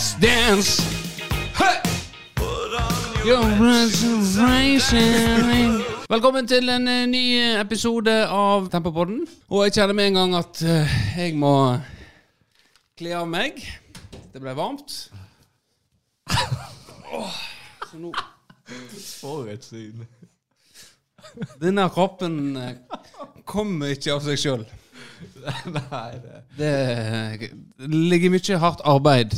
Let's dance! Velkommen til en eh, ny episode av Tempopodden. Og jeg kjenner med en gang at eh, jeg må kle av meg. Det ble varmt. Oh, så nå For et syn. Denne kroppen eh, kommer ikke av seg sjøl. Nei, det Det ligger mye hardt arbeid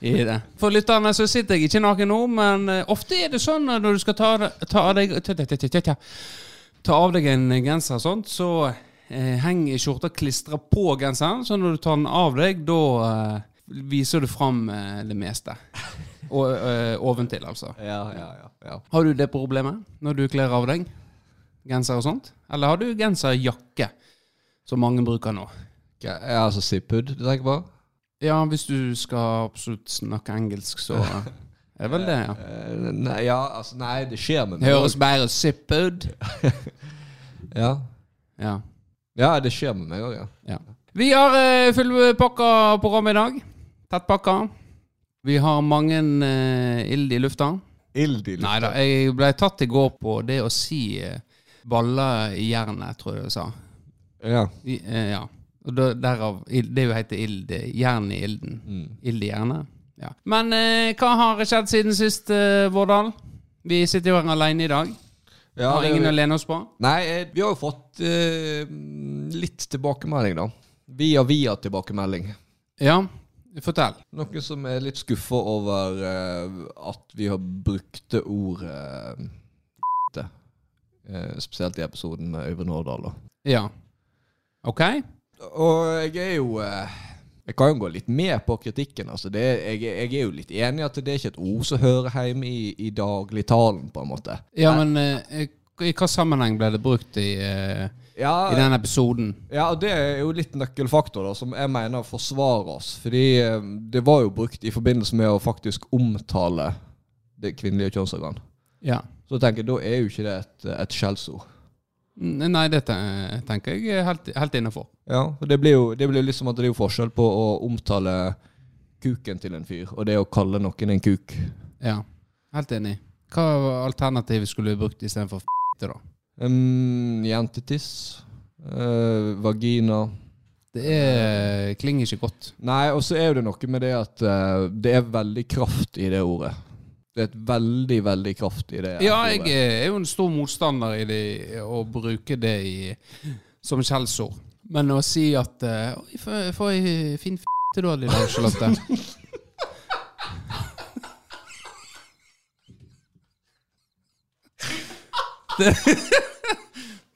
i det. For lytterne så sitter jeg ikke naken nå, men eh, ofte er det sånn at når du skal ta, ta, av, deg, ta, ta, ta, ta, ta, ta av deg en genser og sånt, så eh, henger skjorta klistra på genseren. Så når du tar den av deg, da eh, viser du fram eh, det meste. Og, eh, oventil, altså. Ja, ja, ja. ja. Har du det problemet når du kler av deg genser og sånt? Eller har du genserjakke, som mange bruker nå? Ja, altså Zippud du tenker på? Ja, hvis du skal absolutt snakke engelsk, så er det vel det, ja. Eh, Nei, ja, altså Nei, det skjer med meg. Høres bare zip ut. Ja. Ja. ja, det skjer med meg òg, ja. ja. Vi har uh, fullpakka program i dag. Tettpakka. Vi har mange uh, ild i lufta. Ild i Nei da, jeg ble tatt i går på det å si uh, baller i jernet, tror jeg du sa. Ja. I, uh, ja. Og da, derav Det jo heter ild. eh, Jern i ilden. Mm. Ild i jernet. Ja. Men eh, hva har skjedd siden sist, eh, Vårdal? Vi sitter jo her alene i dag. ja har ingen ingen å lene oss på. Nei, eh, vi har jo fått eh, litt tilbakemelding, da. Via via tilbakemelding. Ja, fortell. Noen som er litt skuffa over eh, at vi har brukte ordet uh, Spesielt i episoden med Øyvind Hårdal. Ja. Ok? Og jeg er jo eh, Jeg kan jo gå litt med på kritikken. altså det, jeg, jeg er jo litt enig i at det er ikke et ord som hører hjemme i, i dagligtalen, på en måte. Ja, men eh, i hva sammenheng ble det brukt i, eh, Ja, i den episoden? ja, og det er jo litt nøkkelfaktor da, som jeg mener forsvarer oss. Fordi eh, det var jo brukt i forbindelse med å faktisk omtale det kvinnelige kjønnsorgan. Ja. Så jeg tenker, da er jo ikke det et, et skjellsord. Nei, eh, tenker jeg helt, helt innafor. Ja, det blir jo det blir liksom at det er jo forskjell på å omtale kuken til en fyr, og det å kalle noen en kuk. Ja. Helt enig. Hva alternativ skulle du brukt istedenfor f***te, da? Um, jentetiss. Uh, vagina. Det er, klinger ikke godt. Nei, og så er det noe med det at uh, det er veldig kraft i det ordet. Det er et veldig, veldig kraft i det Ja, jeg er jo en stor motstander i det, å bruke det i, som skjellsord. Men å si at uh, få- ei fin f***te da, lille Charlotte. det,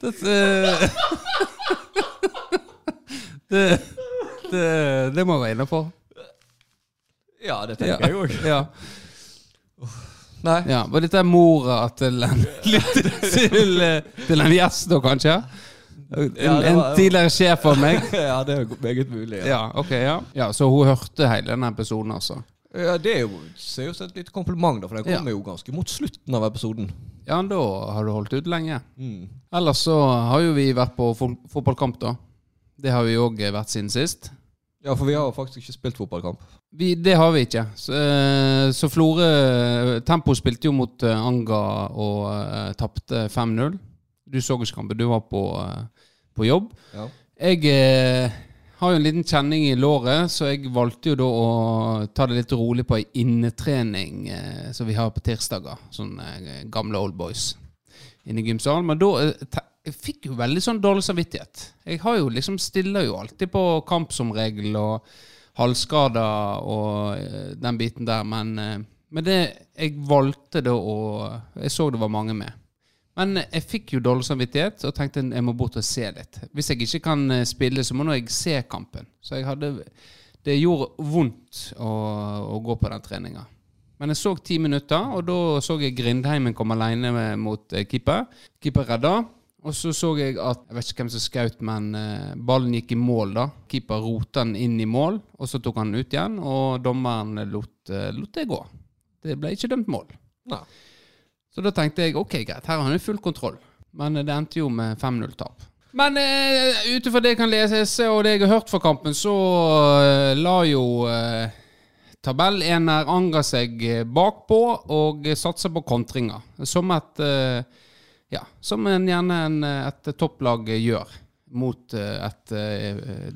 det, det, det, det må være innafor. Ja, det tenker jeg òg. Nei. Ja, Var dette mora til en, til, til en gjest, da, kanskje? En, Ja, var, en tidligere sjef av meg? ja, det er meget mulig. Ja. Ja, okay, ja. ja Så hun hørte hele denne episoden, altså? Ja, Det er jo som et lite kompliment, da, for den kommer jo ganske mot slutten av episoden. Ja, da har du holdt ut lenge. Mm. Ellers så har jo vi vært på fotballkamp, da. Det har vi òg vært siden sist. Ja, for vi har faktisk ikke spilt fotballkamp. Vi, det har vi ikke. Så, eh, så Florø Tempo spilte jo mot eh, Anga og uh, tapte 5-0. Du så ikke kampen, du var på, uh, på jobb. Ja. Jeg uh, har jo en liten kjenning i låret, så jeg valgte jo da å ta det litt rolig på ei innetrening eh, som vi har på tirsdager. Sånn eh, gamle old boys inne i gymsalen. Men da eh, jeg fikk jo veldig sånn dårlig samvittighet. Jeg har jo liksom stiller jo alltid på kamp som regel, og halvskader og eh, den biten der. Men, eh, men det jeg valgte da å Jeg så det var mange med. Men jeg fikk jo dårlig samvittighet og tenkte jeg må bort og se litt. Hvis jeg ikke kan eh, spille, så må nå jeg se kampen. Så jeg hadde Det gjorde vondt å, å gå på den treninga. Men jeg så ti minutter, og da så jeg Grindheimen komme alene mot keeper. Keeper redda. Og så så jeg at Jeg vet ikke hvem som skjøt, men eh, ballen gikk i mål, da. Keeper rota den inn i mål, og så tok han den ut igjen, og dommeren lot, eh, lot det gå. Det ble ikke dømt mål. Nei. Så da tenkte jeg ok, greit, her har han full kontroll. Men det endte jo med 5-0-tap. Men uh, ut ifra det jeg kan lese og det jeg har hørt fra kampen, så uh, la jo uh, tabellener Anga seg bakpå og satser på kontringer. Som et ja, som en, gjerne en, et topplag gjør mot et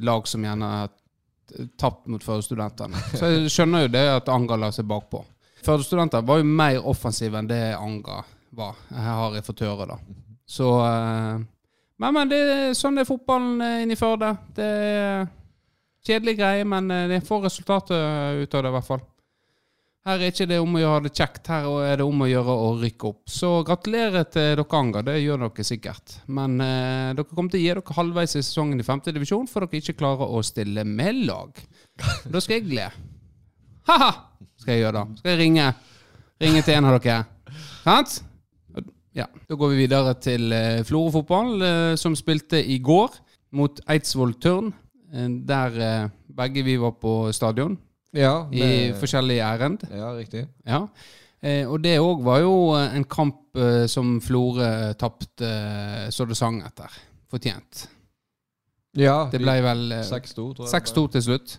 lag som gjerne har tapt mot førstudentene. Så jeg skjønner jo det at Anga la seg bakpå. Førstestudenter var jo mer offensive enn det Anga var. Her har jeg fått høre, da. Så men, men det, sånn det er fotballen inne inni Førde. Det er kjedelig greie, men eh, det får resultatet ut av det, i hvert fall. Her er ikke det om å gjøre det kjekt, her er det om å gjøre å rykke opp. Så gratulerer til dere Anga, det gjør dere sikkert. Men eh, dere kommer til å gi dere halvveis i sesongen i femte divisjon, for dere ikke klarer å stille med lag. Da skal jeg le. Ha-ha! Skal jeg gjøre da. Skal jeg ringe. Ringe til en av dere. Sant? Ja, Da går vi videre til uh, Florø fotball, uh, som spilte i går mot Eidsvoll Tørn. Uh, der uh, begge vi var på stadion ja, med, i forskjellige ærend. Ja, riktig. Ja. og det òg var jo en kamp som Florø tapte så det sang etter. Fortjent. Ja, det ble vel 6-2, tror jeg. 6-2 til slutt.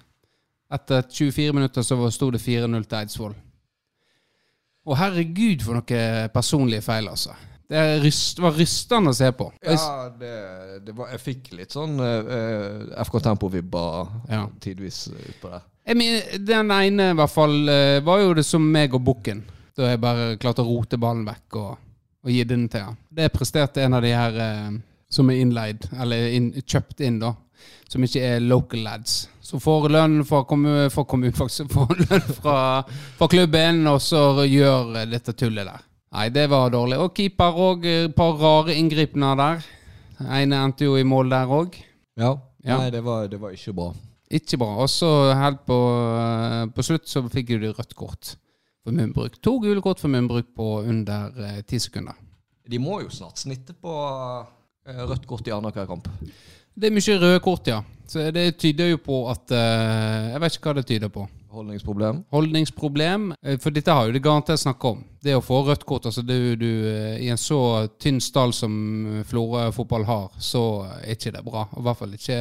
Etter 24 minutter så sto det 4-0 til Eidsvoll. Og herregud, for noen personlige feil, altså. Det ryst, var rystende å se på. Ja, det, det var, jeg fikk litt sånn uh, eh, FK Tempo-vibber ja. tidvis utpå der. Jeg den ene, i hvert fall, uh, var jo det som meg og Bukken. Da jeg bare klarte å rote ballen vekk og, og gi den til han. Det presterte en av de her uh, som er innleid, eller in, kjøpt inn, da. Som ikke er local lads. Som får lønn fra kommunen, faktisk. Får lønn fra, fra klubben, og så gjør dette tullet der. Nei, det var dårlig. Og keeper òg. Et par rare inngripener der. ene endte jo i mål der òg. Ja. ja. Nei, det var, det var, ikke bra. Ikke bra. Og så helt på, på, slutt så fikk de rødt kort for munnbruk. To gule kort for munnbruk på under eh, ti sekunder. De må jo snart snitte på eh, rødt kort i annenhver kamp. Det er mye røde kort, ja. Så det tyder jo på at Jeg vet ikke hva det tyder på. Holdningsproblem? Holdningsproblem. Eh, for dette har jo det garantert snakka om. Det å få rødt kort altså du, du, eh, I en så tynn stall som Florø fotball har, så er ikke det bra. I hvert fall ikke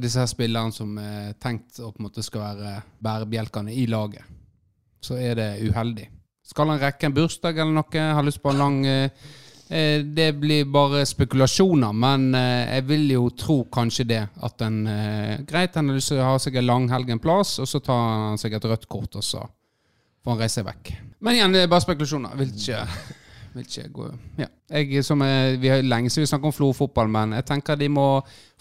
disse her spillerne som er tenkt å på en måte skal være bærebjelkene i laget. Så er det uheldig. Skal han rekke en bursdag eller noe, har lyst på en lang Eh, det blir bare spekulasjoner, men eh, jeg vil jo tro kanskje det. At en eh, Greit, han har lyst til å ha seg en langhelg en plass, og så tar han seg et rødt kort, og så får han reise seg vekk. Men igjen, det er bare spekulasjoner. Vil ikke, vil ikke gå ja. jeg, er, Vi har lenge siden vi snakket om Flo fotball, men jeg tenker de må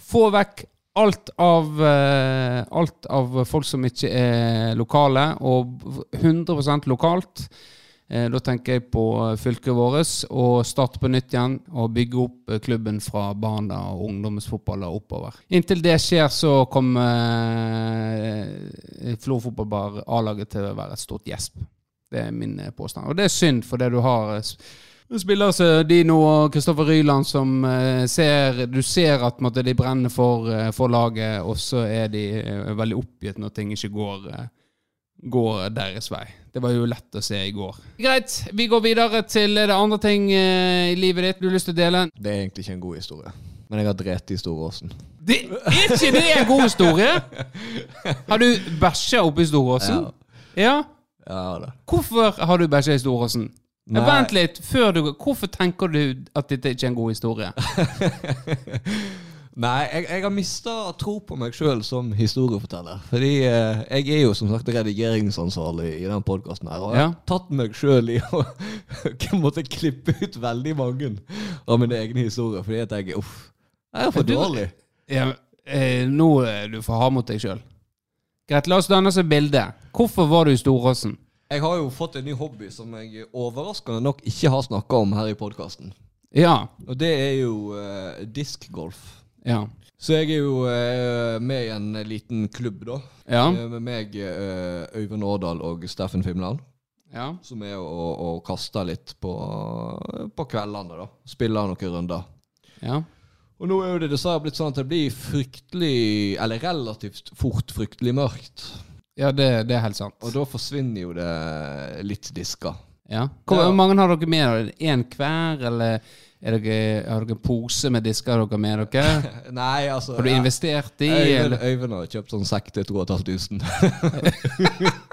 få vekk alt av, alt av folk som ikke er lokale, og 100% lokalt. Eh, da tenker jeg på fylket vårt og starte på nytt igjen og bygge opp eh, klubben fra barna og ungdomsfotball oppover. Inntil det skjer, så kommer eh, Flor fotballbar A-laget til å være et stort gjesp. Det er min påstand. Og det er synd, for det du har spillere som Dino og Kristoffer Ryland som ser Du ser at måtte, de brenner for, for, laget, og så er de veldig oppgitt når ting ikke går, går deres vei. Det var jo lett å se i går. Greit, vi går videre til det andre ting eh, i livet ditt du har lyst til å dele. Det er egentlig ikke en god historie. Men jeg har drept i Storåsen. Det, er ikke det en god historie? Har du bæsja oppi Storåsen? Ja. ja? Ja. Hvorfor har du bæsja i Storåsen? Vent litt, før du Hvorfor tenker du at dette ikke er en god historie? Nei, jeg, jeg har mista tro på meg sjøl som historieforteller. Fordi eh, jeg er jo som sagt redigeringsansvarlig i den podkasten her. Og jeg har tatt meg sjøl i å måtte klippe ut veldig mange av mine egne historier. Fordi at jeg uff, jeg er for du, dårlig. Ja, eh, nå er du for hard mot deg sjøl. Greit, la oss danne oss et bilde. Hvorfor var du i Storåsen? Jeg har jo fått en ny hobby som jeg overraskende nok ikke har snakka om her i podkasten. Ja. Og det er jo uh, diskgolf. Ja. Så jeg er jo uh, med i en liten klubb, da. Ja. Eh, med meg, uh, Øyvind Årdal og Steffen Fimland. Ja. Som er å, å kaste litt på, på kveldene, da. Spille noen runder. Ja. Og nå er jo det dessverre blitt sånn at det blir fryktelig, eller relativt fort fryktelig mørkt. Ja, det, det er helt sant. Og da forsvinner jo det litt disker. Ja. Hvor ja. mange har dere med? Én hver, eller Er dere, har dere en pose med disker dere med dere? Nei, altså Har du investert i? Øyvind? Øyvind har kjøpt sånn sekk til 2500.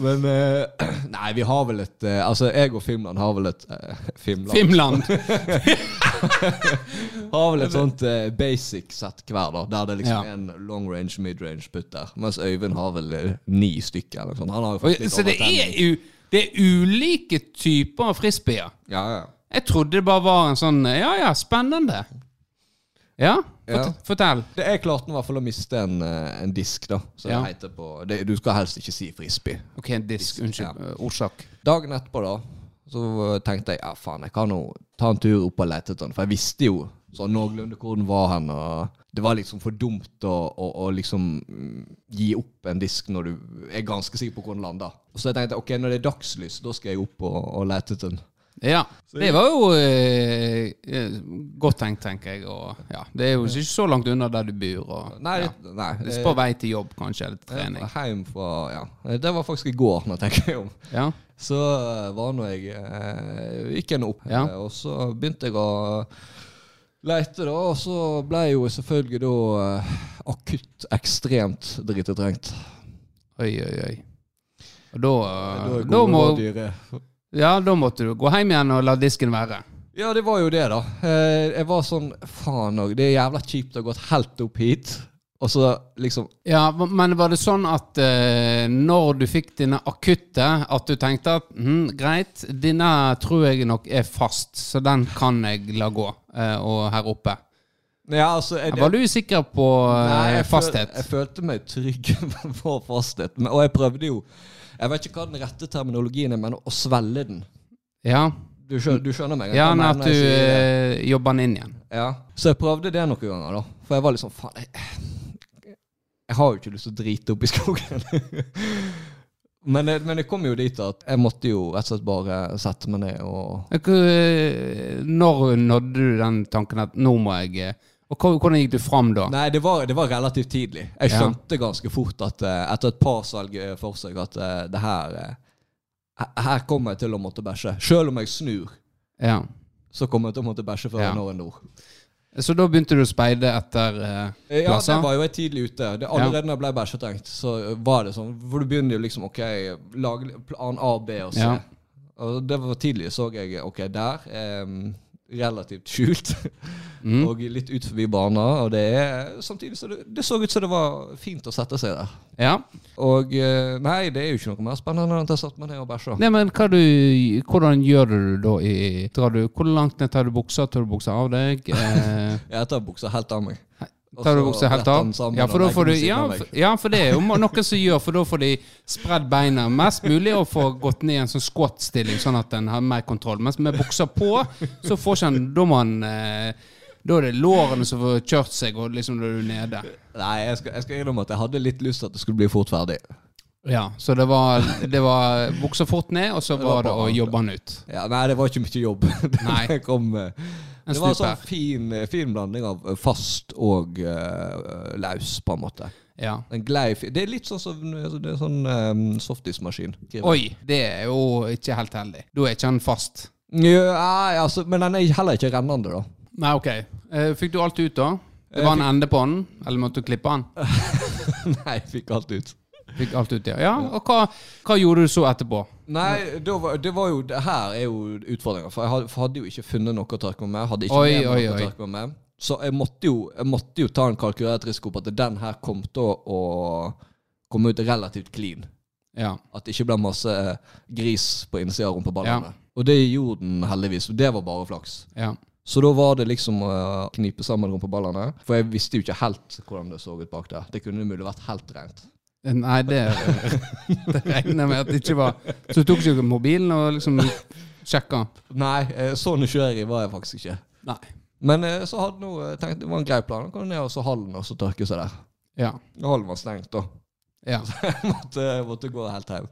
Men uh, Nei, vi har vel et uh, Altså, jeg og Finland har vel et uh, Finland. Finland! har vel et sånt basic sett hver, da. Der det liksom Ja. en long range, mid range putter. Mens Øyvind har vel ni stykker eller sånt. Han har jo fått litt Så det er, det er ulike typer frisbeer? Ja, ja. Jeg trodde det bare var en sånn Ja ja, spennende. Ja, Ja. fortell. Det, jeg klarte i hvert fall å miste en, eh, en disk, da. Så Ja. det heter på det, Du skal helst ikke si frisbee. Ok, en disk. Unnskyld. Ja. eh, Dagen etterpå da Så tenkte jeg ja faen jeg kan jo ta en tur opp og lete etter den For jeg visste jo sånn noenlunde hvor den var hen Og det var liksom for dumt å, å, å liksom mm, gi opp en disk Når du er ganske sikker på hvor den lander Så jeg tenkte ok når det er dagslys Da skal jeg opp og, og lete etter den Ja. Det var jo eh, eh, godt tenkt, tenker jeg. Og, ja, det er jo ikke så langt unna der du bor. Og, Nei, ja. nei Det er på vei til jobb, kanskje, eller trening. Hjem fra, ja Det var faktisk i går når jeg tenker jeg om Ja. Så eh, var nå jeg eh, Gikk nå opp, Ja. eh, og så begynte jeg å leite, da. Og så ble jeg jo selvfølgelig da eh, akutt ekstremt dritetrengt. Oi, oi, oi. Og da, Da da, må. Ja, da måtte du gå hjem igjen og la disken være. Ja, det var jo det, da. Eh, Jeg var sånn Faen òg, det er jævla kjipt å ha gått helt opp hit. Og så liksom Ja, Men var det sånn at uh, når du fikk dine akutte, at du tenkte at hm, greit, denne tror jeg nok er fast, så den kan jeg la gå, uh, og her oppe? Ja, altså jeg, Var du sikker på uh, Nei, jeg fasthet? Føl, jeg følte meg trygg på fasthet. Men, og jeg prøvde jo Jeg vet ikke hva den rette terminologien er, men å svelge den. ja. Du skjønner, du skjønner meg? ja, men at du eh, jobber den inn igjen. Ja. Så jeg prøvde det noen ganger, da. For jeg var litt sånn Faen, jeg, jeg har jo ikke lyst til å drite opp i skogen. men, jeg- men jeg kom jo dit at jeg måtte jo rett og slett bare sette meg ned og Når nådde du den tanken at nå må jeg eh, Og hvordan gikk du fram da? Nei, det var, det var relativt tidlig. Jeg Ja. skjønte ganske fort at eh, etter et par salg forsøk for seg at eh, det her eh, Her kommer jeg til å måtte bæsje. Selv om jeg snur, Ja. så kommer jeg til å måtte bæsje før Ja. jeg når en nord. Så da begynte du å speide etter eh, Ja, det var jo jeg tidlig ute. Det, allerede når jeg ble bæsjetrengt, så var det sånn For du begynner jo liksom OK, lag plan A, B og C. Ja. Og det var tidlig, så jeg OK, der er relativt skjult. Mm. Og litt ut forbi bana. Og det er samtidig så det, det så ut som det var fint å sette seg der. Ja. Og eh, nei, det er jo ikke noe mer spennende enn at jeg satte meg ned og bæsja. Nei, men du, hvordan gjør du da i du, Hvor langt ned tar du buksa? Tar du buksa av deg? Eh, Jeg tar buksa helt av meg. Tar du buksa helt av? Ja, for du ja, for, ja, for det er jo noen som gjør, for da får de spredd beina mest mulig og får gått ned i en sånn squat-stilling, sånn at en har mer kontroll. Mens med buksa på, så får ikke en Da må en eh, Da er det lårene som får kjørt seg, og liksom da er du nede. Nei, jeg skal, jeg skal innrømme at jeg hadde litt lyst til at det skulle bli fort ferdig. Ja, Så det var, det var buksa fort ned, og så Det var var det å jobbe den ut. Ja, Nei, det var ikke mye jobb. Nei. Kom eh, En Det var en sånn fin, fin blanding av eh, fast og uh, laus, på en måte. Ja. Det er litt sånn som så, sånn um, softismaskin. Oi, det er jo ikke helt heldig. Da er ikke den fast. Ja, altså, men den er heller ikke rennende, da. Nei, ok. Eh, fikk du alt ut, da? Det var en ende på den? Eller måtte du klippe den? Nei, jeg fikk alt ut. Fikk alt ut, ja. ja og hva, hva gjorde du så etterpå? Nei, det var, det var jo Det her er jo utfordringa. For jeg hadde, jo ikke funnet noe å tørke meg med. Hadde ikke Oi, meg oi, å tørke meg med. Så jeg måtte, jo, jeg måtte jo ta en kalkulert risiko på at den her kom til å, komme ut relativt clean. Ja. At det ikke ble masse eh, gris på innsida av rumpeballene. Og det gjorde den heldigvis. Og det var bare flaks. ja. Så da var det liksom å knipe sammen rumpeballene. For jeg visste jo ikke helt hvordan det så ut bak der. Det kunne mulig vært helt rent. Nei, det, det regner jeg med at det ikke var Så du tok ikke mobilen og liksom sjekka? Nei, eh, så nysgjerrig var jeg faktisk ikke. Nei. Men eh, så hadde nå jeg tenkt det var en grei plan. Gå ned og så hallen og så tørke seg der. Ja. Hallen var stengt, da. ja. Så Jeg måtte, måtte gå helt hjem.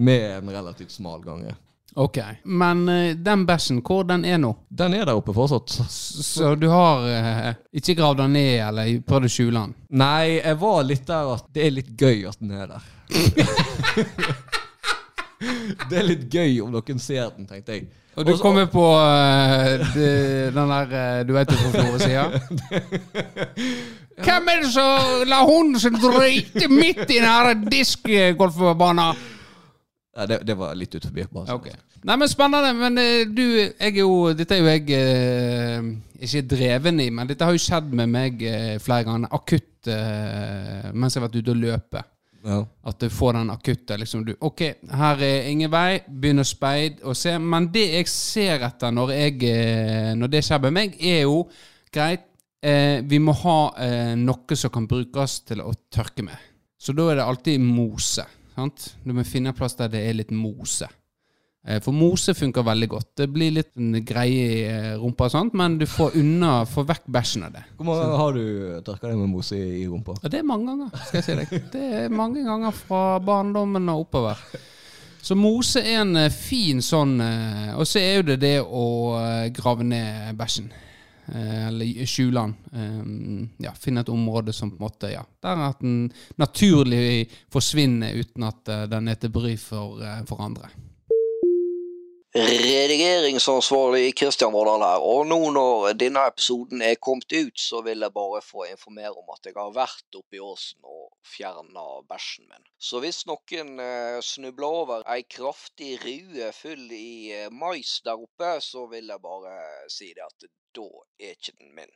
Med en relativt smal gange. Ok. Men eh, den bæsjen, hvor den er nå? Den er der oppe fortsatt. Så du har eh, ikke gravd den ned, eller prøvd å skjule den? Nei, jeg var litt der at det er litt gøy at den er der. det er litt gøy om noen ser den, tenkte jeg. Og du kommer på uh, de- den der uh, Du vet jo hvor Flore sier? Hvem er det som lar hunden sin drite midt i den diskgolfbanen? Ja, det, det, var litt ut forbi. Okay. Nei, men Spennende. Men uh, du, jeg er jo Dette er jo jeg ikke dreven i, men dette har jo skjedd med meg flere ganger. Akutt mens jeg har vært ute og løpe. Ja. At du får den akutte liksom du, Ok, her er ingen vei. Begynn å speide og se. Men det jeg ser etter når, jeg, eh, når det skjer med meg, er jo greit eh, Vi må ha eh, noe som kan brukes til å tørke med. Så da er det alltid mose. Sant? Du må finne plass der det er litt mose. Eh, for mose funker veldig godt. Det blir litt greie i eh, rumpa, og sånt, men du får unna, får vekk bæsjen av det. Hvor mange ganger har du tørka deg med mose i, rumpa? Det er mange ganger, skal jeg si deg. Det er mange ganger fra barndommen og oppover. Så mose er en eh, fin sånn Og så er jo det det å grave ned bæsjen. Eller skjule den. Ja, finne et område som på en måte Ja, der at den naturlig forsvinner uten at den er til bry for, for andre. Redigeringsansvarlig Kristian Vårdal her, og nå når denne episoden er kommet ut, så vil jeg bare få informere om at jeg har vært oppe i åsen og fjerna bæsjen min. Så hvis noen eh, snubler over ei kraftig rue full i eh, mais der oppe, så vil jeg bare si det at da er ikke den min.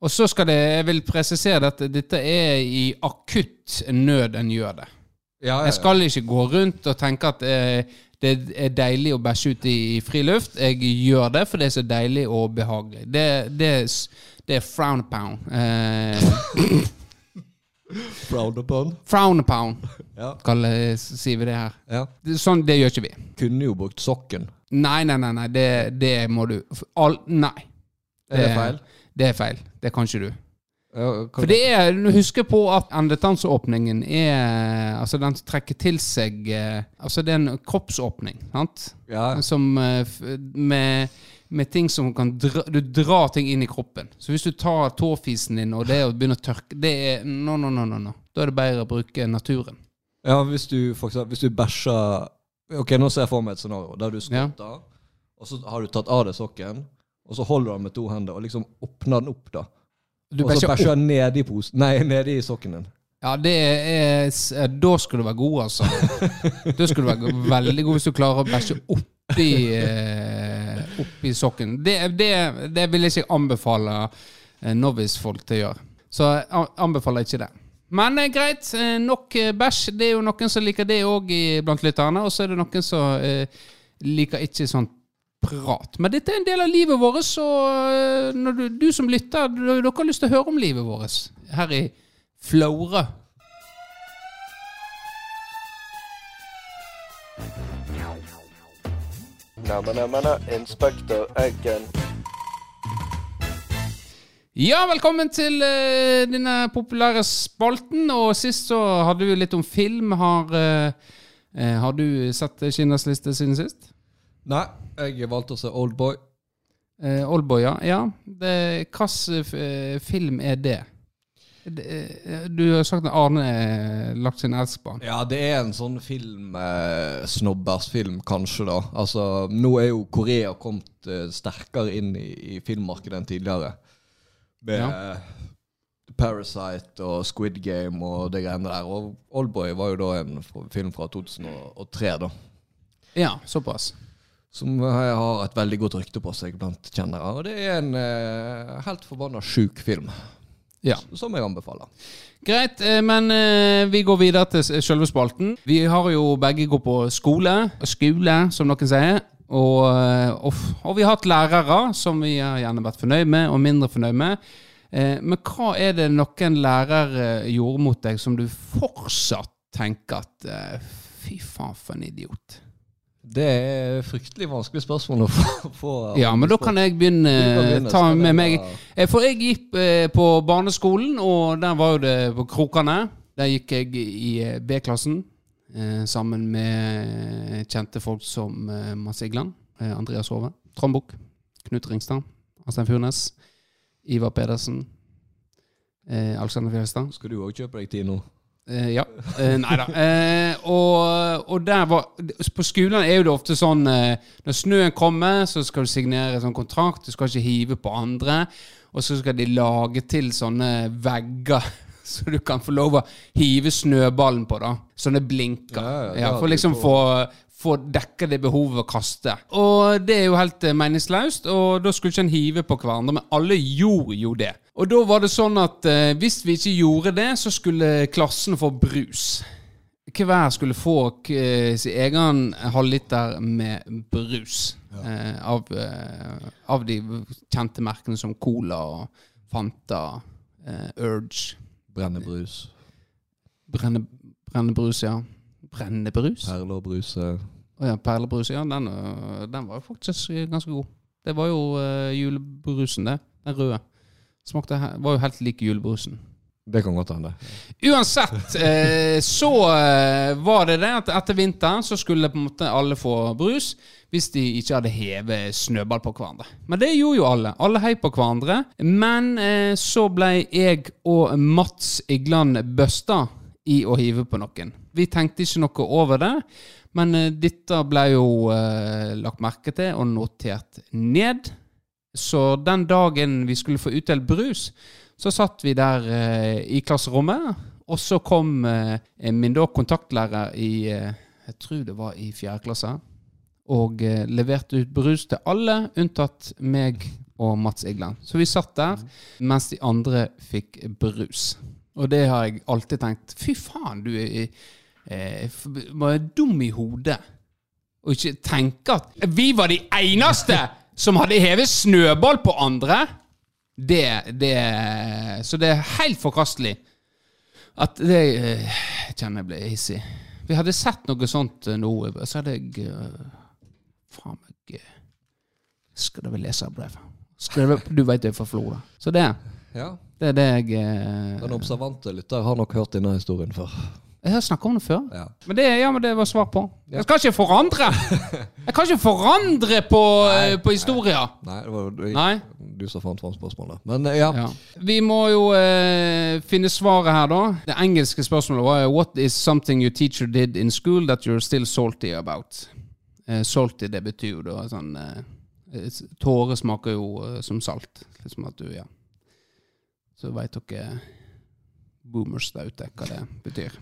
Og så skal det, jeg vil presisere at dette er i akutt nød en gjør det. Ja, ja, ja. Jeg skal ikke gå rundt og tenke at eh, det er deilig å bæsje ut i, i friluft. Jeg gjør det, for det er så deilig og behagelig. Det, det, det er frown pound. Eh, frown upon? Frown upon, ja. kaller, sier vi det her. Ja. Sånn, det gjør ikke vi. Kunne jo brukt sokken. Nei, nei, nei. nei. Det, det må du All, Nei. Det, er det feil? Det er feil. Det kan ikke du. For det er, Husk på at endetannsåpningen er Altså, den trekker til seg eh, Altså, det er en kroppsåpning, sant? Ja. Som eh, med, med ting som kan dra, Du drar ting inn i kroppen. Så hvis du tar tåfisen din og det å begynne å tørke Det er no, no, no, no, no. Da er det bedre å bruke naturen. Ja, hvis du for eksempel, hvis du bæsjer Ok, nå ser jeg for meg et scenario der du skutter ja. og så har du tatt av deg sokken, og så holder du den med to hender og liksom åpner den opp, da. Du og så bæsjer han i posen Nei, nedi sokken din. Ja, det er, Da skal du være god, altså. da skal du være veldig god hvis du klarer å bæsje oppi, eh, oppi sokken. Det, det, det, vil jeg ikke anbefale eh, novice-folk til å gjøre. Så jeg anbefaler ikke det. Men eh, greit, eh, nok eh, bæsj. Det er jo noen som liker det òg blant lytterne. Og så er det noen som eh, liker ikke sånt prat. Men dette er en del av livet vårt, så eh, du, du som lytter, dere har lyst til å høre om livet vårt her i Flora. Neimen, neimen, inspektør Eggen. Ja, velkommen til uh, denne populære spalten. Og sist så hadde vi litt om film. Har, uh, uh, har du sett Kinas liste siden sist? Nei, jeg valgte å se Oldboy. Eh, Oldboy, ja. ja. Hvilken uh, film er det? Uh, du har sagt at Arne har lagt sin elsk på. Ja, det er en sånn film, eh, snobbersfilm, kanskje, da. Altså, nå er jo Korea kommet sterkere inn i, i, filmmarkedet enn tidligere. Med ja. Parasite og Squid Game og det greiene der. Og Oldboy var jo da en film fra 2003, da. Ja, såpass som har et veldig godt rykte på seg blant kjennere. Og det er en eh, helt forbanna sjuk film. Ja. Som jeg anbefaler. Greit, eh, men uh, vi går videre til selve spalten. Vi har jo begge gått på skole, skole, som noen sier. Og, og, og, vi har hatt lærere som vi har gjerne vært fornøyd med, og mindre fornøyd med. Men hva er det noen lærere gjorde mot deg som du fortsatt tenker at Fy faen, for en idiot. Det er fryktelig vanskelig spørsmål å få. Ja, men da kan jeg begynne, begynne ta med meg. Eh, for jeg gikk eh, på barneskolen, og der var jo det på Krokane. Der gikk jeg i eh, B-klassen sammen med kjente folk som Mads Igland, Andreas Hove, Trond Bukk, Knut Ringstad, Arstein Furnes, Ivar Pedersen, Alexander Fjellstad. Skal du òg kjøpe deg tid nå? Uh, ja. Uh, nei da. Uh, og, og, der var På skolen er jo det ofte sånn Når snøen kommer, så skal du signere sånn kontrakt. Du skal ikke hive på andre. Og så skal de lage til sånne vegger så du kan få lov å hive snøballen på. da Sånne blinker. Ja, ja, ja, for liksom få, få dekka det behovet å kaste. Og det er jo helt meningsløst, og da skulle ikke en hive på hverandre, men alle gjorde jo det. Og da var det sånn at eh, hvis vi ikke gjorde det, så skulle klassen få brus. Hver skulle få eh, sin egen halvliter med brus. Ja. Eh, av, eh, av, de kjente merkene som Cola og Fanta, eh, Urge. Brennebrus. Brenne, brennebrus, ja. Brennebrus? Perlebrus. Ja, perlebrus. Ja, den, eh, den, var faktisk ganske god. Det var jo julebrusen, det. Den røde. Smakte, var jo helt lik julebrusen. Det kan godt hende. Uansett, eh, så var det det at etter vinteren så skulle på en måte alle få brus hvis de ikke hadde hevet snøball på hverandre. Men det gjorde jo alle. Alle heiv på hverandre. Men eh, så ble jeg og Mats Igland busta i å hive på noen. Vi tenkte ikke noe over det, men eh, dette ble jo eh, lagt merke til og notert ned. Så den dagen vi skulle få utdelt brus, så satt vi der eh, i klasserommet. Og så kom eh, min da kontaktlærer i eh, Jeg tror det var i fjerde klasse. Og eh, leverte ut brus til alle, unntatt meg og Mats Igland. Så vi satt der mens de andre fikk brus. Og det har jeg alltid tenkt. Fy faen, du er, er, er dum i hodet. Og ikke tenke at vi var de eneste som hadde hevet snøball på andre, det, det Så det er helt forkastelig. At det Jeg kjenner jeg ble hissig. Vi hadde sett noe sånt eh, nå, så hadde jeg Faen meg Skal da vi lese brev? Skrevet, Du veit det er fra Florø. Så det. Ja. Det er det jeg eh, Den observante lytter har nok hørt denne historien før. Jeg har snakka om det før. Ja. Men, det, ja, men det var svar på. Jeg skal ikke forandre! Jeg kan ikke forandre på, nei, på historia! Nei, det var du, nei. du som fant fram spørsmålet. Men ja. ja. Vi må jo eh, finne svaret her, da. Det engelske spørsmålet var What is something your teacher did in school that you're still salty about? Eh, salty, det betyr jo da sånn eh, Tårer smaker jo eh, som salt. Liksom at du, ja. Så veit dere boomers der ute hva det betyr.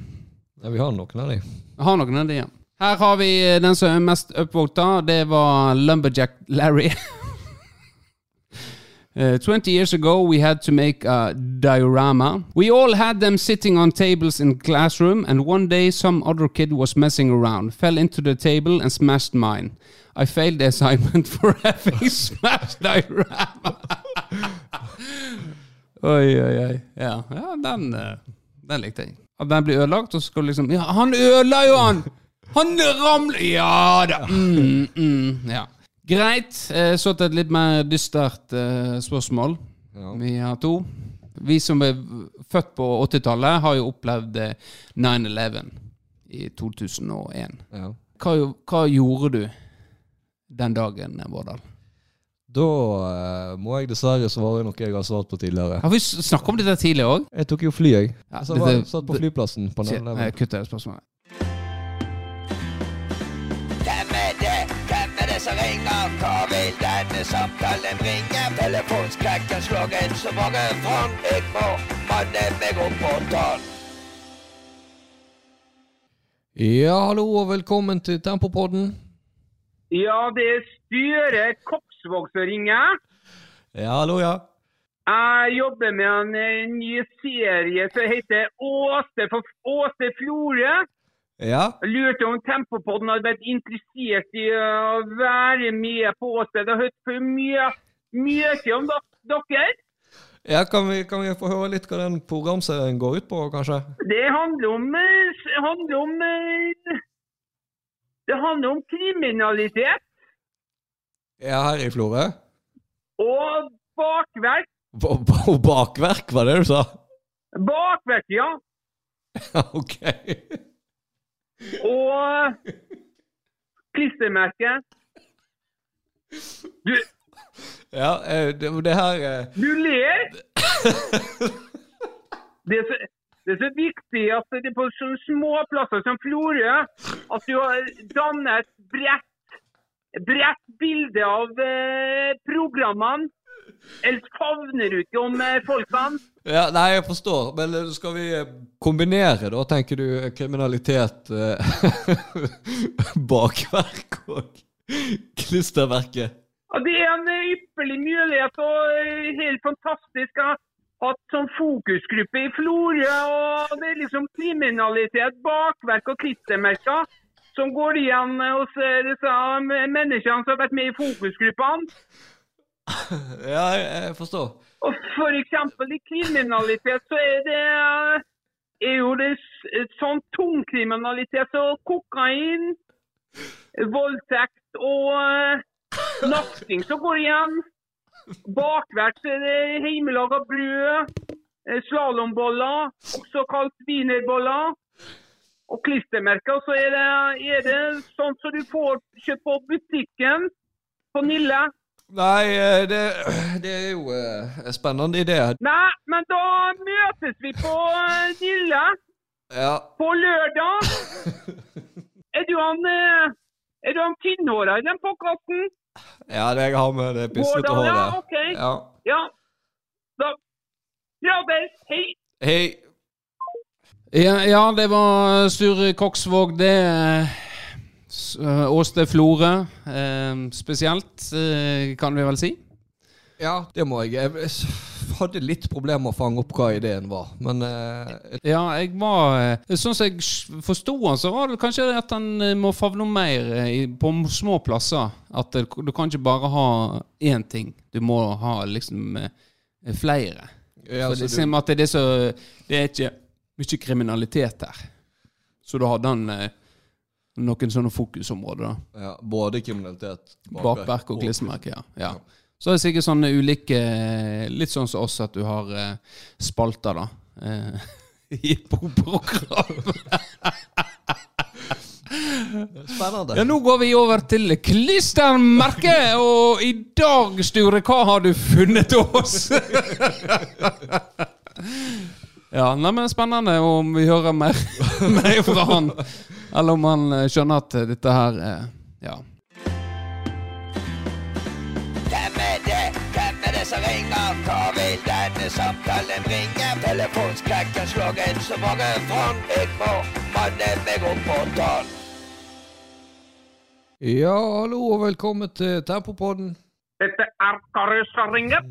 Ja, vi har noen av de. Vi har noen av de, ja. Her har vi eh, den som er mest upvota. Det var Lumberjack Larry. Uh, 20 years ago, we had to make a diorama. We all had them sitting on tables in classroom, and one day some other kid was messing around, fell into the table, and smashed mine. I failed the assignment for having smashed diorama. Oi, oi, oi. Ja, ja den, uh, den likte jeg. At den blir ødelagt, og så skal du liksom Ja, han ødela jo han! Han ramler Ja da! Mm, mm, ja. Greit. Eh, så til et litt mer dystert uh, spørsmål. Ja. Vi har to. Vi som er født på 80-tallet, har jo opplevd 9-11 eh, i 2001. Ja. Hva, hva, gjorde du den dagen, Vårdal? Da uh, må jeg dessverre svare noe jeg har svart på tidligere. Har vi snakket om dette tidligere òg? Jeg tok jo fly, jeg. Ja, så jeg satt på flyplassen. på Jeg kutter spørsmålet. Hvem er det? Hvem er det som ringer? Hva vil denne samtalen bringe? Telefonskrekken slår inn så mange fram. Jeg må manne meg opp på tann. Ja, hallo og velkommen til Tempopodden. Ja, det er styret Koksvåg som ringer. Ja, hallo, ja. Jeg jobber med en, en ny serie som heter Åse, for, Åse Florø. Ja. Lurte om Tempopodden hadde vært interessert i å være med på Åse. Jeg har hørt for mye, mye om dere. Ja, kan vi, kan vi, få høre litt hva den programserien går ut på, kanskje? Det handler om, handler om det handler om kriminalitet. Ja, her i Florø? Og bakverk. B bakverk, var det du sa? Bakverk, ja. ok. Og klistremerke. Du Ja, eh, det, det her eh. Du ler. Det, det er så viktig at det er på sånne små plasser som Florø, at du har dannet et bredt, bredt bilde av eh, programmene. Ellers favner du ikke om eh, folkene. Ja, nei, jeg forstår. Men eh, skal vi eh, kombinere, da, tenker du, kriminalitet, eh, bakverk og klisterverket? Ja, det er en eh, ypperlig mulighet og eh, helt fantastisk. Ja hatt sånn fokusgruppe i Florø, og det er liksom kriminalitet, bakverk og klistremerker som går igjen hos eh, disse menneskene som har vært med i fokusgruppene. Ja, jeg, forstår. Og for eksempel i kriminalitet så er det eh, er jo det sånn tungkriminalitet som kokain, voldtekt og uh, nafting som går igjen. Bakverk er det hjemmelaga brød, eh, slalåmboller, også kalt wienerboller. Og klistremerker så er det, er det sånn som du får kjøpt på butikken på Nille. Nei, eh, det, det er jo eh, en spennende idé. Nei, men da møtes vi på eh, Nille Ja. på lørdag. Er du han Er du han tynnhåra i den podkasten? ja, det jeg har med det pislete håret. ja, okay. ok. Ja. Ja. Da Gratis. Hei. Hei. Ja, ja, det var Sture Koksvåg, det. Åsted eh, Åste Florø eh, spesielt, eh, kan vi vel si. Ja, det må jeg. Jeg hadde litt problemer med å fange opp hva ideen var, men eh, Ja, jeg var eh, Sånn som jeg forsto han, så var det kanskje at han eh, må favne mer eh, på små plasser. At du kan ikke bare ha én ting. Du må ha liksom eh, flere. ja, For så det, du, at det er så Det er ikke mye kriminalitet her. Så da hadde han eh, noen sånne fokusområder. da ja, både kriminalitet, Bakverk og klistremerke, ja. ja. Så er det sikkert sånne ulike Litt sånn som oss, at du har eh, spalter, da. Eh, I pro- Spennende. Ja, nå går vi over til klistermerke og i dag, Sture, hva har du funnet til oss? ja, nei, men spennende om vi hører mer, mer fra han. Eller om han eh, skjønner at dette her eh, Ja. Hvem er det? Hvem er det som ringer? Hva vil denne samtalen bringe? Telefonskrekken slår inn så mange fram. Jeg må manne meg opp på tann. Ja, hallo og velkommen til Tempopodden. Dette er Kari som ringer.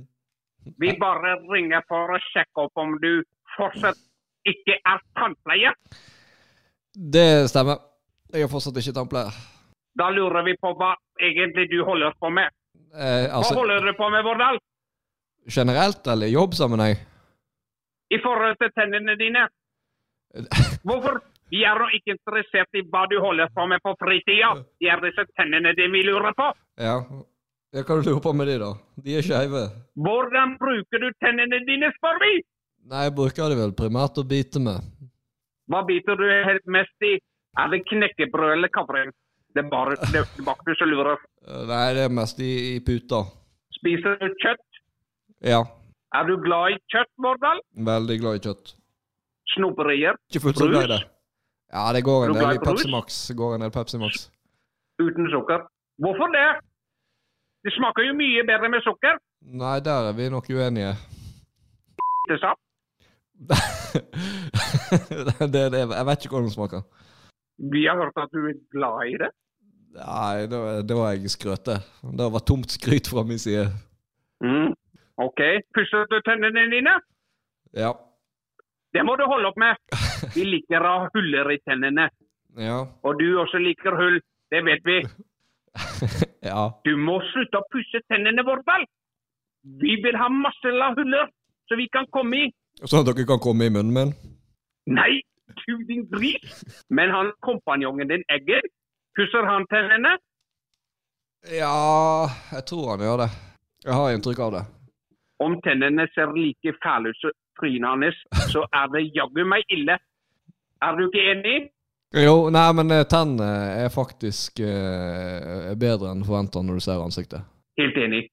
Vi bare ringer for å sjekke opp om du fortsatt ikke er tannpleier. Det stemmer. Jeg er fortsatt ikke tannpleier. Da lurer vi på hva egentlig du holder på med. Eh, Hva altså, holder du på med, Vårdal? generelt eller i jobbsammenheng? I forhold til tennene dine? Hvorfor? Vi er nå ikke interessert i hva du holder på med på fritida. Det er disse tennene dine vi lurer på. Ja. ja. Hva lurer du på med de, da? De er skeive. Hvordan bruker du tennene dine, spør vi? Nei, jeg bruker det vel primært å bite med. Hva biter du helt mest i? Er det knekkebrød eller kavring? Det er bare det du som lurer. Nei, det er mest i, i puta. Spiser du kjøtt? Ja. Er du glad i kjøtt, Vårdal? Veldig glad i kjøtt. Snoperier? Ikke fullt så glad i det. Ja, det går en del i Pepsi? Max. Går en del Pepsi Max. Uten sukker. Hvorfor det? Det smaker jo mye bedre med sukker. Nei, der er vi nok uenige. Sant? Det, det, jeg vet ikke hvordan det smaker. Vi har hørt at du er glad i det. Nei, det, det var jeg skrøte. Det var tomt skryt fra min side. Mm. OK. Pusser du tennene dine? Ja. Det må du holde opp med. Vi liker å ha huller i tennene. Ja. Og du også liker hull. Det vet vi. ja. Du må slutte å pusse tennene våre. Vi vil ha masse huller, så vi kan komme i. Sånn at dere kan komme i munnen min? Nei, du din gris. Men han kompanjongen din Egger, pusser han tennene? Ja Jeg tror han gjør det. Jeg har inntrykk av det. Om tennene ser like fæle ut som trynet hans, så er det jaggu meg ille. Er du ikke enig? Jo, nei, men eh, tennene er faktisk eh, bedre enn forventa når du ser ansiktet. Helt enig.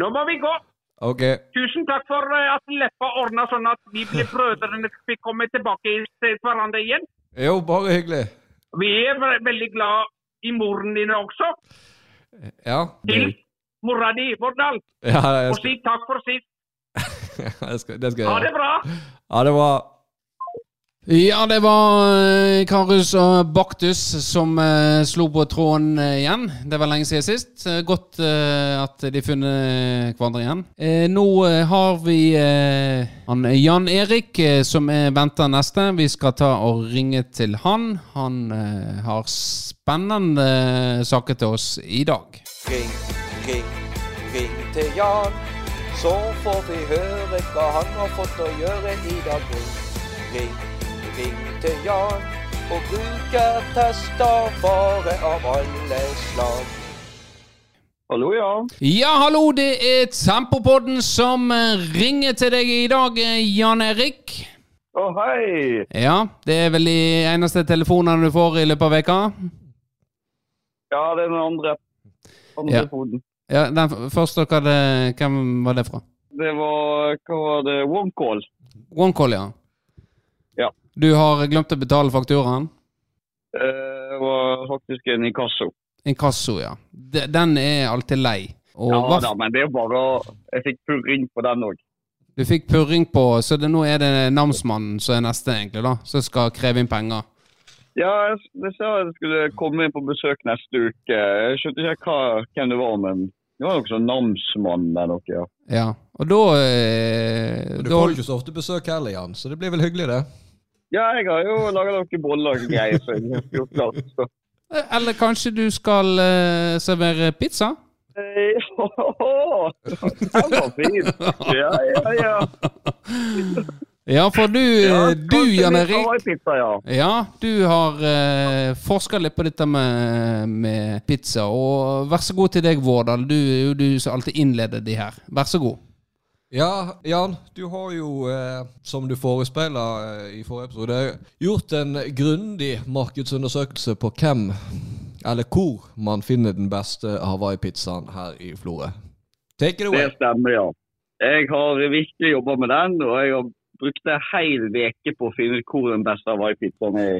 Nå må vi gå. Ok. Tusen takk for eh, at Leppa ordna sånn at vi ble brødrene fikk komme tilbake til hverandre igjen. Jo, bare hyggelig. Vi er ve- veldig glad i moren din også. Ja. Til mora di, Vårdal. ja skal... Og si takk for sist. det skal, det skal Ha det bra. Ha det bra. Ja, det var Karus og Baktus som eh, slo på tråden eh, igjen. Det var lenge siden sist. Eh, Godt eh, at de funnet hverandre igjen. Eh, nå eh, har vi eh, han Jan Erik eh, som er venter neste. Vi skal ta og ringe til han. Han eh, har spennende eh, saker til oss i dag. Ring, ring, ring til Jan. Så får vi høre hva han har fått å gjøre i dag. Ring, ring, ring til Jan. Og bruker tester bare av alle slag. Hallo, ja. Ja, hallo, det er Tempopodden som eh, ringer til deg i dag, eh, Jan Erik. Å, hei. Ja, det er vel de eneste telefonene du får i løpet av veka? Ja, det er den andre. Andre Ja. Ja, den første, hva det, hvem var det fra? Det var Hva var det? OneCall. OneCall, ja. Du har glemt å betale fakturaen? Eh, Det var faktisk en inkasso. Inkasso, ja. Den er alltid lei. Og Ja hva da, men det er bare Jeg fikk purring på den òg. du fikk purring på, så det, nå er det namsmannen som er neste, egentlig, da, som skal kreve inn penger. Ja, jeg- sa jeg skulle komme inn på besøk neste uke. Jeg skjønte ikke hva, hvem det var, men det var noe sånn namsmann eller noe. ja. Ja, og da, eh, Du får jo ikke så ofte besøk heller, Jan, så det blir vel hyggelig, det. Ja, jeg har jo laga noen boller og greier, så jeg har gjort klart. Så. Eller kanskje du skal uh, servere pizza? Eh, Den var fin! Ja, ja, ja. Ja, for du, ja eh, du Jan Erik Hawaii-pizza, ja. Ja, du har eh, forska litt på dette med, med pizza. Og vær så god til deg, Vårdal. Du er jo du som alltid innleder de her. Vær så god. Ja, Jan, du har jo, eh, som du forespeila eh, i forrige episode, gjort en grundig markedsundersøkelse på hvem, eller hvor, man finner den beste Hawaii-pizzaen her i Florø. Take it away. Det stemmer, ja. Jeg har virkelig jobba med den, og jeg har brukt en hel uke på å finne ut hvor den beste Hawaii-pizzaen er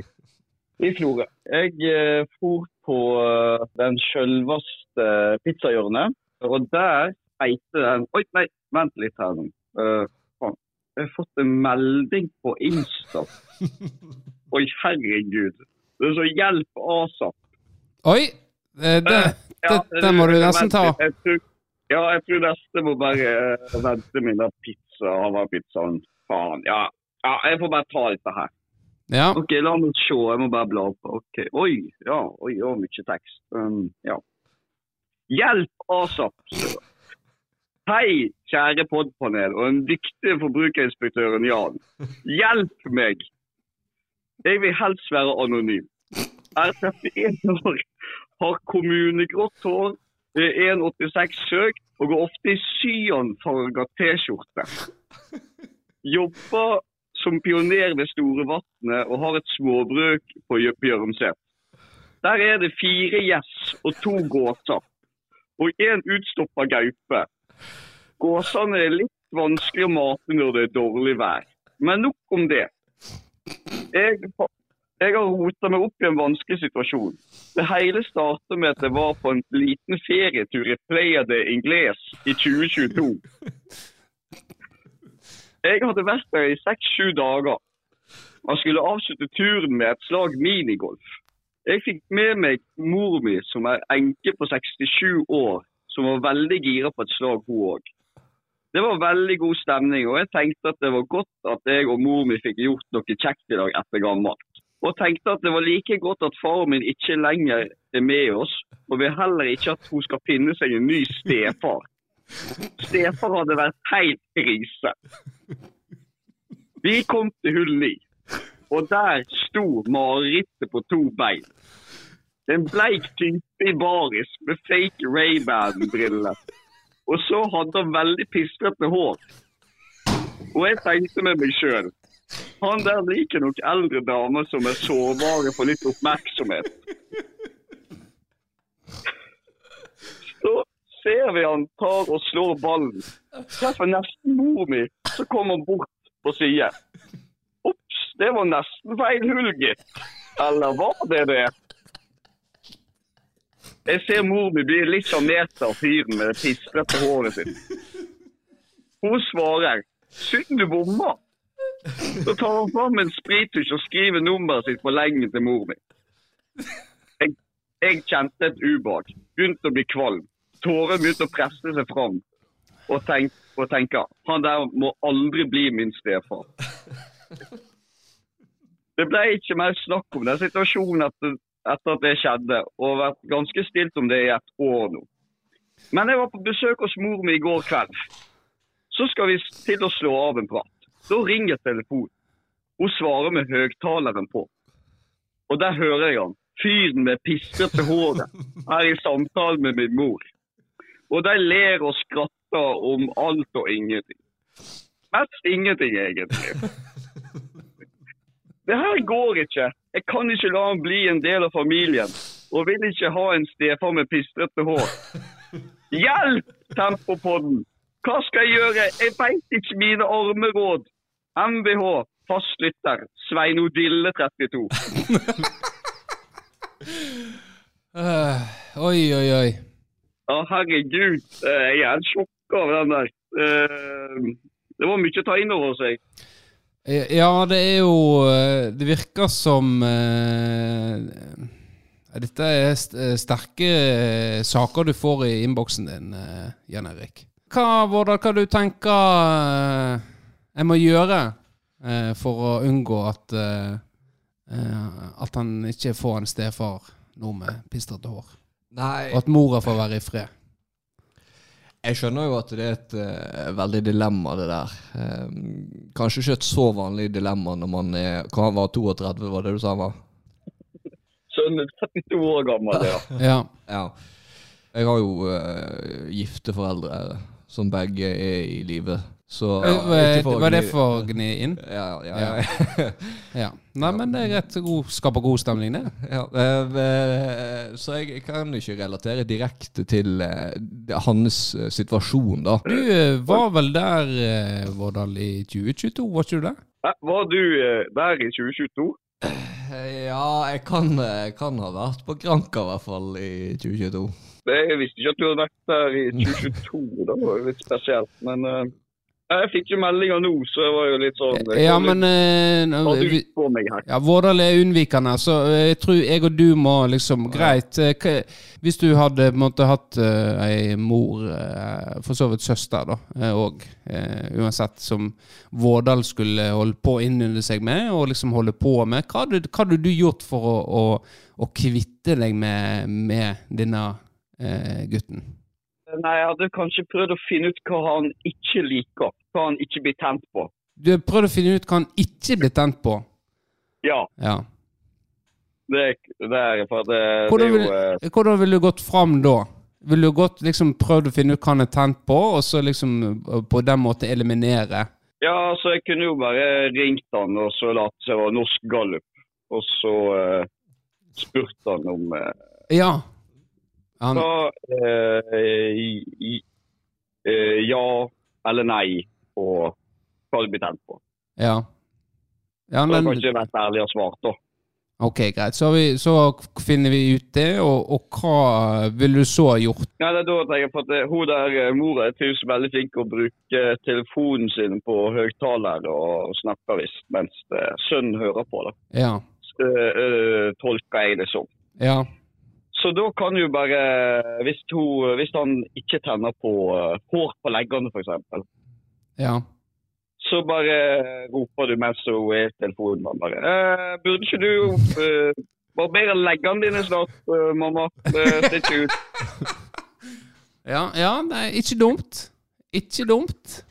i Florø. Jeg eh, for på eh, den sjølveste pizzahjørnet, og der heter den Oi, nei, vent litt her nå. Eh, faen. jeg har fått en melding på Insta. Oi, herregud. Det er så hjelp asap. Oi! Det, det, det, det må du nesten ta. Jeg tror, ja, jeg tror neste må bare eh, vente min pizza, Hawaii-pizzaen. Faen. Ja. ja, jeg får bare ta dette her. Ja. Ok, la meg se. Jeg må bare bla opp. Ok, Oi, ja. Oi, ja, mye tekst. Um, ja. Hjelp asap. Hei, kjære podpanel og den dyktige forbrukerinspektøren Jan. Hjelp meg! Jeg vil helst være anonym. Er 31 år, har kommunegrått hår, er 1,86 høy og går ofte i cyanfarga T-skjorte. Jobber som pioner ved Storevatnet og har et småbruk på Jø- Bjørnset. Der er det fire gjess og to gåter og en utstoppa gaupe. Gåsene er litt vanskelig å mate når det er dårlig vær. Men nok om det. Jeg, jeg har rota meg opp i en vanskelig situasjon. Det hele startet med at jeg var på en liten ferietur i Playa de Ingles i 2022. Jeg hadde vært der i seks-sju dager. Man skulle avslutte turen med et slag minigolf. Jeg fikk med meg mor mi, som er enke på 67 år, som var veldig gira på et slag, hun òg. Det var veldig god stemning, og jeg tenkte at det var godt at jeg og mor mi fikk gjort noe kjekt i dag etter gammelt. Og tenkte at det var like godt at faren min ikke lenger er med oss, og vil heller ikke at hun skal finne seg en ny stefar. Stefar hadde vært helt krise. Vi kom til hull ni, og der sto marerittet på to bein. En bleik type i baris med fake Ray-Ban-briller. Og så hadde han veldig pistrete hår. Og jeg tenkte med meg sjøl han der liker nok eldre damer som er sårbare for litt oppmerksomhet. Så ser vi han tar og slår ballen. Treffer nesten mor mi, så kommer han bort på siden. Ops, det var nesten feil hull, gitt. Eller var det det? Jeg ser mor mi bli litt sjarmert av fyren med det pistrete håret sitt. Hun svarer 'synd du bomma'. Så tar hun fram en sprittusj og skriver nummeret sitt på lenge til mor mi. Jeg, jeg kjente et ubehag. Begynte å bli kvalm. Tårene begynte å presse seg fram. Og, tenk, og tenker han der må aldri bli min stefar. Det ble ikke mer snakk om den situasjonen etter, etter at det skjedde, og vært ganske stilt om det i et år nå. Men jeg var på besøk hos mor mi i går kveld. Så skal vi til å slå av en prat. Da ringer telefonen. Hun svarer med høyttaleren på. Og der hører jeg han. Fyren med pistrete håret er i samtale med min mor. Og de ler og skratter om alt og ingenting. Mest ingenting, egentlig. Det her går ikke. Jeg kan ikke la han bli en del av familien. Og vil ikke ha en stefar med pistrete hår. Hjelp, Tempopodden! Hva skal jeg gjøre? Jeg veit ikke mine armeråd. MBH, fastlytter, Sveinodille 32. Uh, oi, oi, oi. Ja, herregud. eh, Jeg er sjokka av den der. Uh, Det var mye å ta inn over seg. Eh, Ja, det er jo eh, Det virker som uh, Dette er sterke saker du får i innboksen din, uh, Jan Erik. Hva, Vårdal, hva du tenker uh, jeg må gjøre uh, for å unngå at At han ikke får en stefar nå med pistrete hår? Nei, Og at mora får være i fred? Jeg skjønner jo at det er et uh, veldig dilemma, det der. Um, kanskje ikke et så vanlig dilemma når man er Hva var 32, var det du sa var? Sønnen er 32 år gammel, ja. Ja. Ja. Jeg har jo uh, gifte foreldre som begge er i live. Så ja, ikke for Var det for å gni inn? Ja, ja, ja. Ja. Nei, men det er rett God, skaper god stemning, det. ja eh, eh, så jeg kan ikke relatere direkte til eh, hans eh, situasjon, da. Du eh, var vel der, eh, Vårdal, i 2022, var ikke du det? Eh, Var du eh, der i 2022? Eh, Ja, jeg kan, eh, kan ha vært på Granka i hvert fall i 2022. Jeg visste ikke at du hadde vært der i 2022. da var det litt spesielt. Men eh, jeg fikk jo meldinger nå, så jeg var jo litt sånn Ja, men eh, vi- ja, Vårdal er unnvikende, så eh, jeg tror jeg og du må liksom Greit. eh, Hvis du hadde måtte, hatt uh, ei mor, uh, for så vidt søster, da, òg, uansett, som Vårdal skulle holde på å innynde seg med, og liksom holde på med, hva hadde, hva hadde du gjort for å, å, å kvitte deg med, med denne eh, gutten? Nei, Jeg hadde kanskje prøvd å finne ut hva han ikke liker. Hva han ikke blir tent på. Du har prøvd å finne ut hva han ikke blir tent på. Ja, Ja. det, det er for det, det er jo eh, hvordan ville du gått fram da? Ville du gått liksom prøvd å finne ut hva han er tent på, og så liksom på den måten eliminere? Ja, altså jeg kunne jo bare ringt han og så latt seg var norsk gallup. Og så uh, spurt han om eh, Ja. Han, Så eh, i, eh, ja eller nei på hva du blir tent på. ja. ja Så kan ikke vært ærlig og svart, da. ok, greit. Så, vi, så finner vi ut det, og, og hva ville du så gjort? Ja, det er da tenker jeg på at eh, Hun der eh, mora er tydeligvis veldig flink til å bruke telefonen sin på høyttaler og snakker visst, mens sønnen hører på. da. Ja. Så, øh, tolker jeg det som. Ja. Så da kan jo bare Hvis, hun, hvis han ikke tenner på eh, hår på leggene, f.eks., Ja. så bare roper du mens hun er i telefonen. man Bare, eh, 'Burde ikke du uh, barbere leggene dine snart, uh, mamma?' Det ser ikke ut. Ja, ja nei, ikke dumt. Ikke dumt.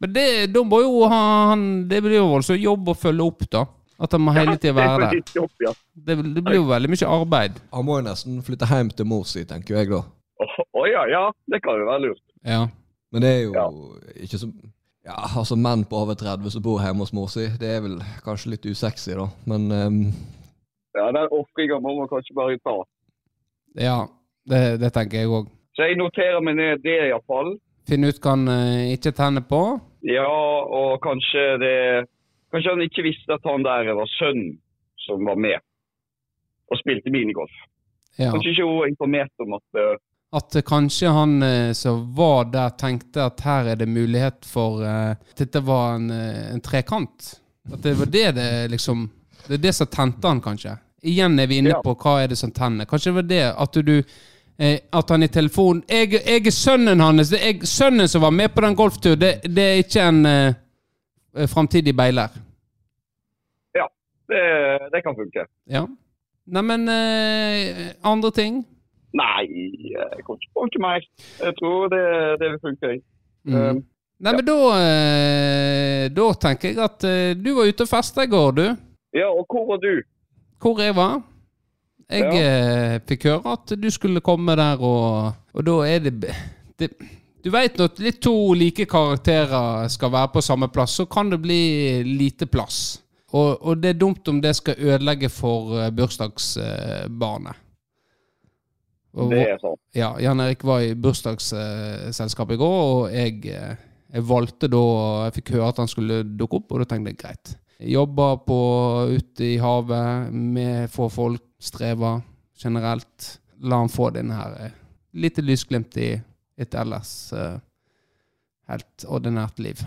Men det, de må jo ha han Det blir jo altså jobb å følge opp, da. At han må hele tida være der. ditt jobb, ja. Det, det blir jo veldig mye arbeid. Han må jo nesten flytte hjem til mor si, tenker jeg da. Å å ja, ja. Det kan jo være lurt. Ja. Men det er jo Ja. ikke så Ja, altså menn på over 30 som bor hjemme hos mor si, det er vel kanskje litt usexy, da. Men um... Ja, Den ofringa må man kanskje bare ta. Ja, det, det tenker jeg òg. Så jeg noterer meg ned det iallfall. Finne ut hva han eh, ikke tenner på. Ja, og kanskje det Kanskje han ikke visste at han der var sønnen som var med og spilte minigolf. Ja. Kanskje ikke hun informert om at uh, At kanskje han uh, som var der, tenkte at her er det mulighet for uh, at dette var en, en trekant. At det var det det liksom Det er det som tente han, kanskje. Igjen er vi inne Ja. på hva er det som tenner. Kanskje det var det at du At han i telefonen jeg, 'Jeg er sønnen hans. Det er sønnen som var med på den golfturen. Det, det er ikke en framtidig beiler.' det, det kan funke. Ja. Neimen, eh, andre ting? Nei, jeg kom ikke på noe mer. Jeg tror det, det vil funke. Mm. Um, Nei, men da, eh, da tenker jeg at eh, du var ute og festa i går, du. Ja, og hvor var du? Hvor jeg var. Jeg eh, fikk høre at du skulle komme der, og, og da er det, det Du veit når to like karakterer skal være på samme plass, så kan det bli lite plass. Og, og det er dumt om det skal ødelegge for eh, bursdagsbarnet. Og- Det er sånn. ja, Jan Erik var i bursdagsselskapet i går, og jeg, eh, jeg valgte da Jeg fikk høre at han skulle dukke opp, og da tenkte jeg greit. Jobba på ute i havet med få folk, streva generelt. La han få denne her eh, lite lysglimt i et ellers uh, helt ordinært liv.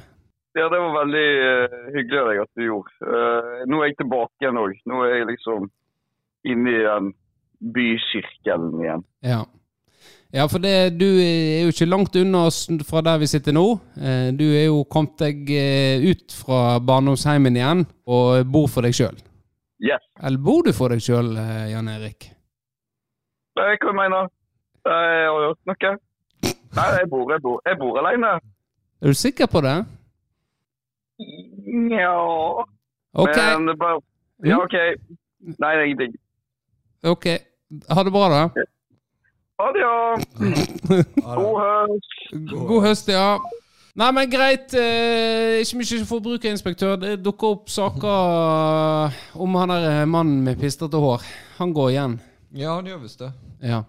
Ja, det var veldig uh, hyggelig av deg at du gjorde. Uh, nå er jeg tilbake igjen òg. Nå er jeg liksom inne i den bysirkelen igjen. Ja. Ja, for det, du er jo ikke langt unna oss fra der vi sitter nå. Du er jo kommet deg ut fra barndomsheimen igjen og bor for deg sjøl. Yes. Eller bor du for deg sjøl, Jan Erik? Hva mener du? Jeg har hørt noe. Nei, jeg bor, jeg bor, jeg bor alene. Er du sikker på det? Nja okay. Men det bare Ja, OK. Nei, det er ingenting. ok. Ha det bra, da. Ha det, ja. God høst. God høst, ja. Nei, men greit. Eh, ikke mye forbrukerinspektør. Det dukker opp saker om han der mannen med pistrete hår. Han går igjen. Ja, han gjør visst det. Ja.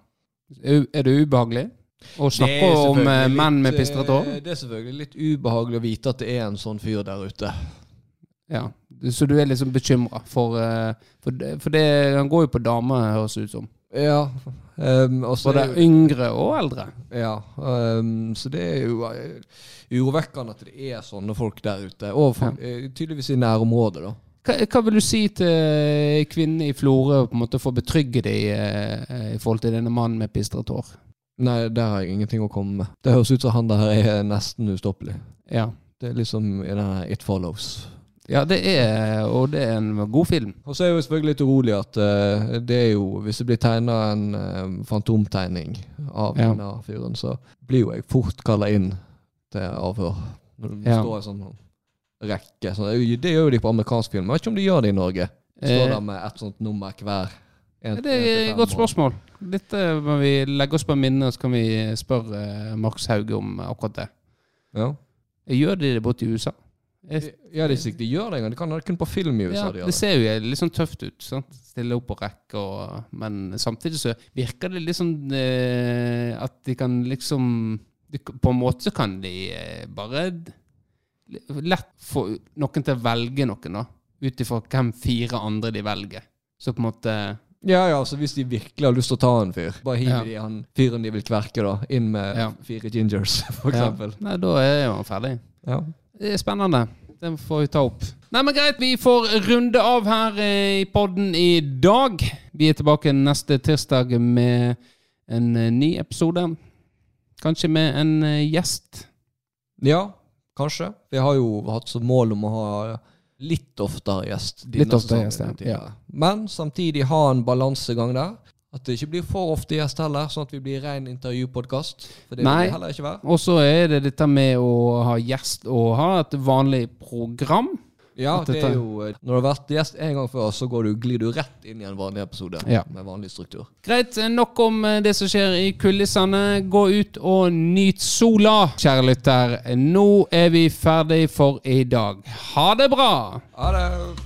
Er er det ubehagelig Det snakke om eh, menn med pistret pistrete hår? eh, Det er selvfølgelig litt ubehagelig å vite at det er en sånn fyr der ute. Ja. Så du er liksom bekymra for eh, For, for det, han går jo på damer, høres det ut som. Ja. Um, og så Både er yngre og eldre. Ja, um, så det er jo urovekkende at det er sånne folk der ute. Og for, ja. tydeligvis i nærområdet, da. Hva, hva vil du si til kvinnene i Florø for å betrygge dem i, i forhold til denne mannen med pistret hår? Nei, der har jeg ingenting å komme med. Det høres ut som han der er nesten ustoppelig. Ja. Det er liksom i denne It Follows. ja, det er Og det er en god film. Og så er jeg jo selvfølgelig litt urolig at uh, det er jo Hvis det blir tegna en uh, fantomtegning av Ja. denne fyren, så blir jo jeg fort kalla inn til avhør. Når det Ja. står en sånn rekke. Så det det gjør jo de på amerikansk film. Jeg vet ikke om de gjør det i Norge. Står Eh, der med et sånt nummer hver. En- det er et godt spørsmål. Dette må vi legge oss på minnet, så kan vi spørre Marks Markus Hauge om akkurat det. Ja. Gjør de det borte i USA? Jeg- Ja, de, de gjør det en gang. De kan det kun på film i USA. Ja, de gjør det ser jo litt sånn tøft ut. Sant? Stille opp på rekke, og, men samtidig så virker det litt sånn eh, at de kan liksom de, På en måte så kan de eh, bare lett få noen til å velge noen, da. Ut ifra hvem fire andre de velger. Så på en måte Ja, ja, så hvis de virkelig har lyst til å ta en fyr, bare hiver de han fyren de vil kverke, da, inn med fire gingers, for eksempel. Nei, da er jo han ferdig. Ja. Det er spennende. Den får vi ta opp. Nei, men Greit, vi får runde av her eh, i podden i dag. Vi er tilbake neste tirsdag med en eh, ny episode. Kanskje med en eh, gjest. ja, kanskje. Vi har jo hatt som mål om å ha litt oftere gjest. Litt oftere gjest, ja. Men samtidig ha en balansegang der. At det ikke blir for ofte gjest heller, sånn at vi blir ren intervjupodkast. Nei. Og så er det dette med å ha gjest og ha et vanlig program. Ja, det er jo eh, Når du har vært gjest en gang før, så går du, glir du rett inn i en vanlig episode Ja. med vanlig struktur. Greit, nok om eh, det som skjer i kulissene. Gå ut og nyt sola, kjære lytter. Nå er vi ferdig for i dag. Ha det bra! Ha det!